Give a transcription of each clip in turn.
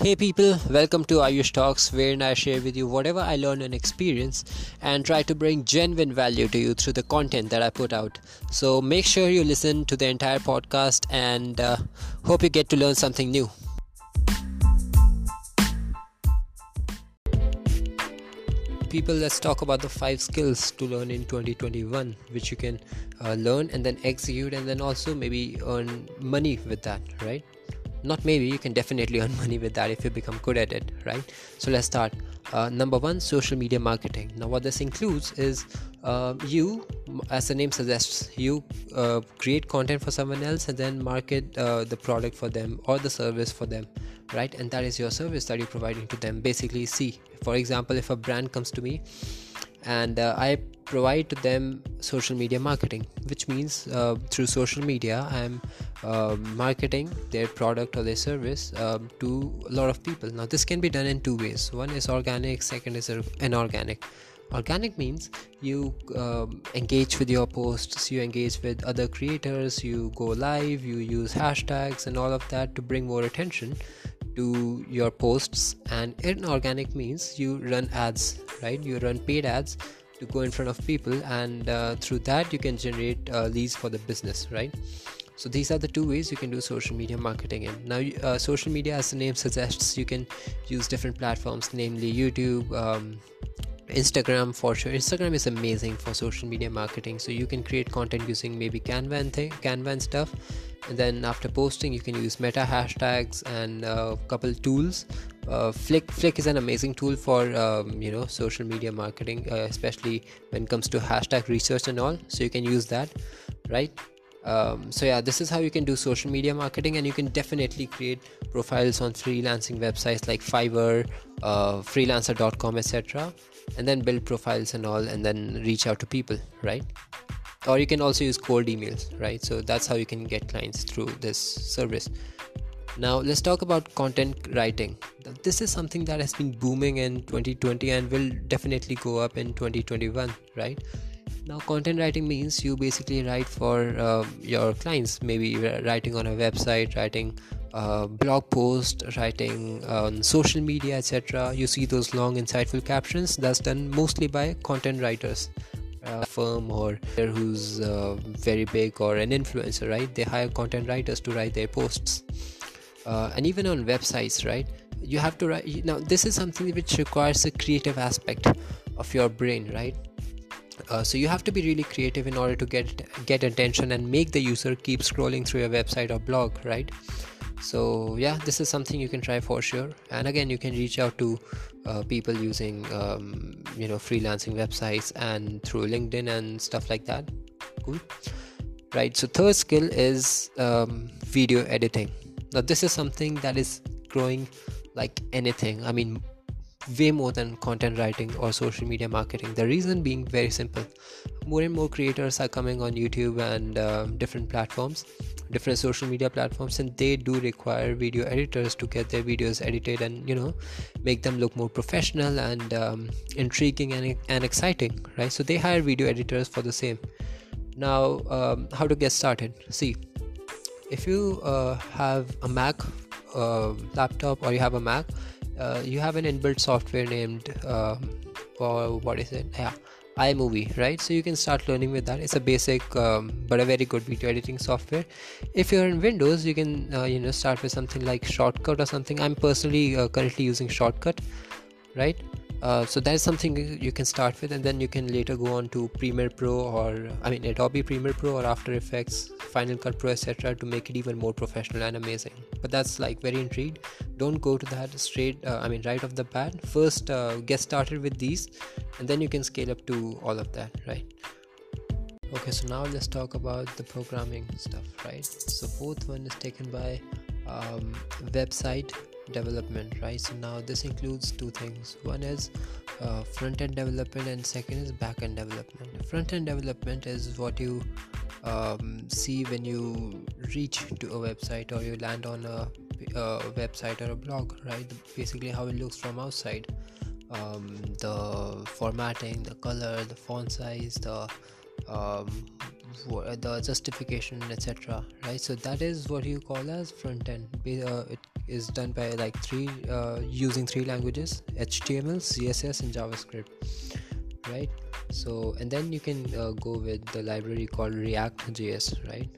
Hey people, welcome to Ayush Talks, wherein I share with you whatever I learn and experience and try to bring genuine value to you through the content that I put out. So make sure you listen to the entire podcast and uh, hope you get to learn something new. People, let's talk about the five skills to learn in 2021, which you can uh, learn and then execute, and then also maybe earn money with that, right? Not maybe you can definitely earn money with that if you become good at it right? So let's start. Uh, number one social media marketing. Now what this includes is uh, you as the name suggests you uh, create content for someone else and then market uh, the product for them or the service for them right? And that is your service that you're providing to them. Basically see for example if a brand comes to me and uh, i provide to them social media marketing which means uh, through social media i'm uh, marketing their product or their service um, to a lot of people. Now this can be done in two ways. One is organic second is inorganic. Organic means you um, engage with your posts you engage with other creators you go live you use hashtags and all of that to bring more attention to your posts and inorganic means you run ads right? You run paid ads to go in front of people and uh, through that you can generate uh, leads for the business right? So these are the two ways you can do social media marketing in. Now uh, social media as the name suggests you can use different platforms namely youtube um, instagram for sure. Instagram is amazing for social media marketing. So you can create content using maybe canva and thing canva and stuff. And then after posting you can use meta hashtags and a uh, couple tools. Uh, flick flick is an amazing tool for um, you know social media marketing uh, especially when it comes to hashtag research and all. So you can use that right? Um, so yeah this is how you can do social media marketing. And you can definitely create profiles on freelancing websites like fiverr uh, freelancer.com etc and then build profiles and all and then reach out to people right? Or you can also use cold emails right? So that's how you can get clients through this service. Now let's talk about content writing. This is something that has been booming in 2020 and will definitely go up in 2021 right? Now content writing means you basically write for uh, your clients. Maybe writing on a website writing a blog post writing on social media etc you see those long insightful captions. That's done mostly by content writers. A firm or who's uh, very big or an influencer right? They hire content writers to write their posts. Uh, and even on websites right? You have to write now this is something which requires a creative aspect of your brain right? Uh, so you have to be really creative in order to get get attention and make the user keep scrolling through your website or blog right so yeah this is something you can try for sure. And again you can reach out to uh, people using um, you know freelancing websites and through linkedin and stuff like that. Cool. Right so third skill is um, video editing. Now this is something that is growing like anything. I mean way more than content writing or social media marketing. The reason being very simple. More and more creators are coming on youtube and uh, different platforms different social media platforms and they do require video editors to get their videos edited and you know make them look more professional and um, intriguing and, and exciting right? So they hire video editors for the same. Now um, how to get started? See if you uh, have a mac uh, laptop or you have a mac uh, you have an inbuilt software named um, or what is it yeah iMovie, right? So you can start learning with that. It's a basic um, but a very good video editing software. If you're in Windows, you can uh, you know start with something like Shotcut or something. I'm personally uh, currently using Shotcut, right? Uh, so that is something you can start with and then you can later go on to premiere pro or i mean adobe premiere pro or after effects final cut pro etc to make it even more professional and amazing. But that's like very intrigued. Don't go to that straight uh, i mean right off the bat. First uh, get started with these and then you can scale up to all of that right? Okay so now let's talk about the programming stuff right? So both one is taken by um, website development right? So now this includes two things. One is uh, front end development and second is back end development. Front end development is what you um, see when you reach to a website or you land on a, a website or a blog right? Basically how it looks from outside. Um, the formatting the color the font size the um, the justification etc right? So that is what you call as front end uh, it is done by like three uh, using three languages html css and javascript right? So and then you can uh, go with the library called react js right?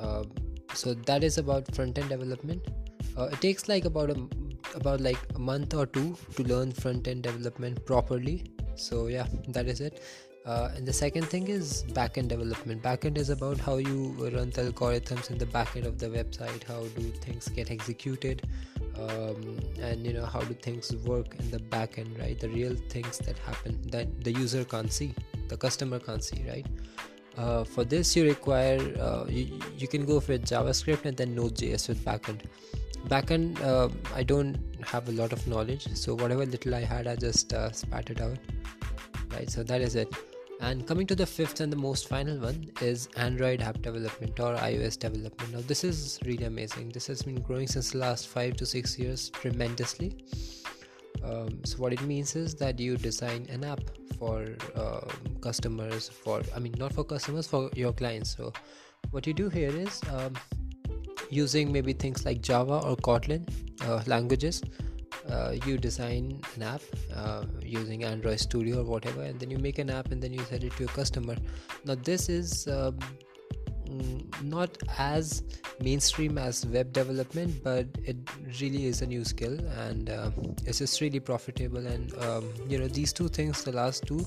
Uh, so that is about front end development. Uh, it takes like about a about like a month or two to learn front end development properly. So yeah that is it uh, and the second thing is backend development. Backend is about how you run the algorithms in the backend of the website how do things get executed um, and you know how do things work in the backend right? The real things that happen that the user can't see the customer can't see right? Uh, for this you require uh, you, you can go with javascript and then node.js with backend. Backend uh, i don't have a lot of knowledge so whatever little i had i just uh, spat it out right? So that is it and coming to the fifth and the most final one is android app development or ios development. Now this is really amazing. This has been growing since the last five to six years tremendously. Um, so what it means is that you design an app for uh, customers for i mean not for customers for your clients. So what you do here is um, using maybe things like java or kotlin uh, languages uh, you design an app uh, using android studio or whatever and then you make an app and then you sell it to a customer. Now this is um, not as mainstream as web development but it really is a new skill and uh, it's just really profitable and um, you know these two things the last two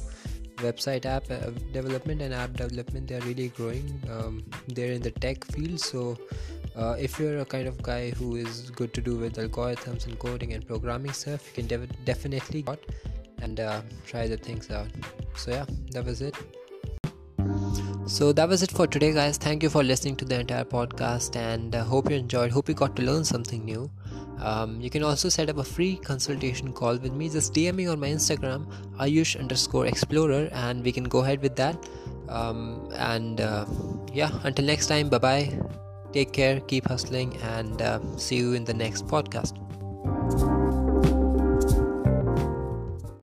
website app uh, development and app development they're really growing um, they're in the tech field. So uh, if you're a kind of guy who is good to do with algorithms and coding and programming stuff you can dev- definitely go and uh, try the things out. So yeah that was it. So that was it for today guys. Thank you for listening to the entire podcast and uh, hope you enjoyed. Hope you got to learn something new. Um, you can also set up a free consultation call with me. Just dm me on my instagram ayush underscore explorer and we can go ahead with that. Um, and uh, yeah until next time. Bye bye Take care, keep hustling, and uh, see you in the next podcast.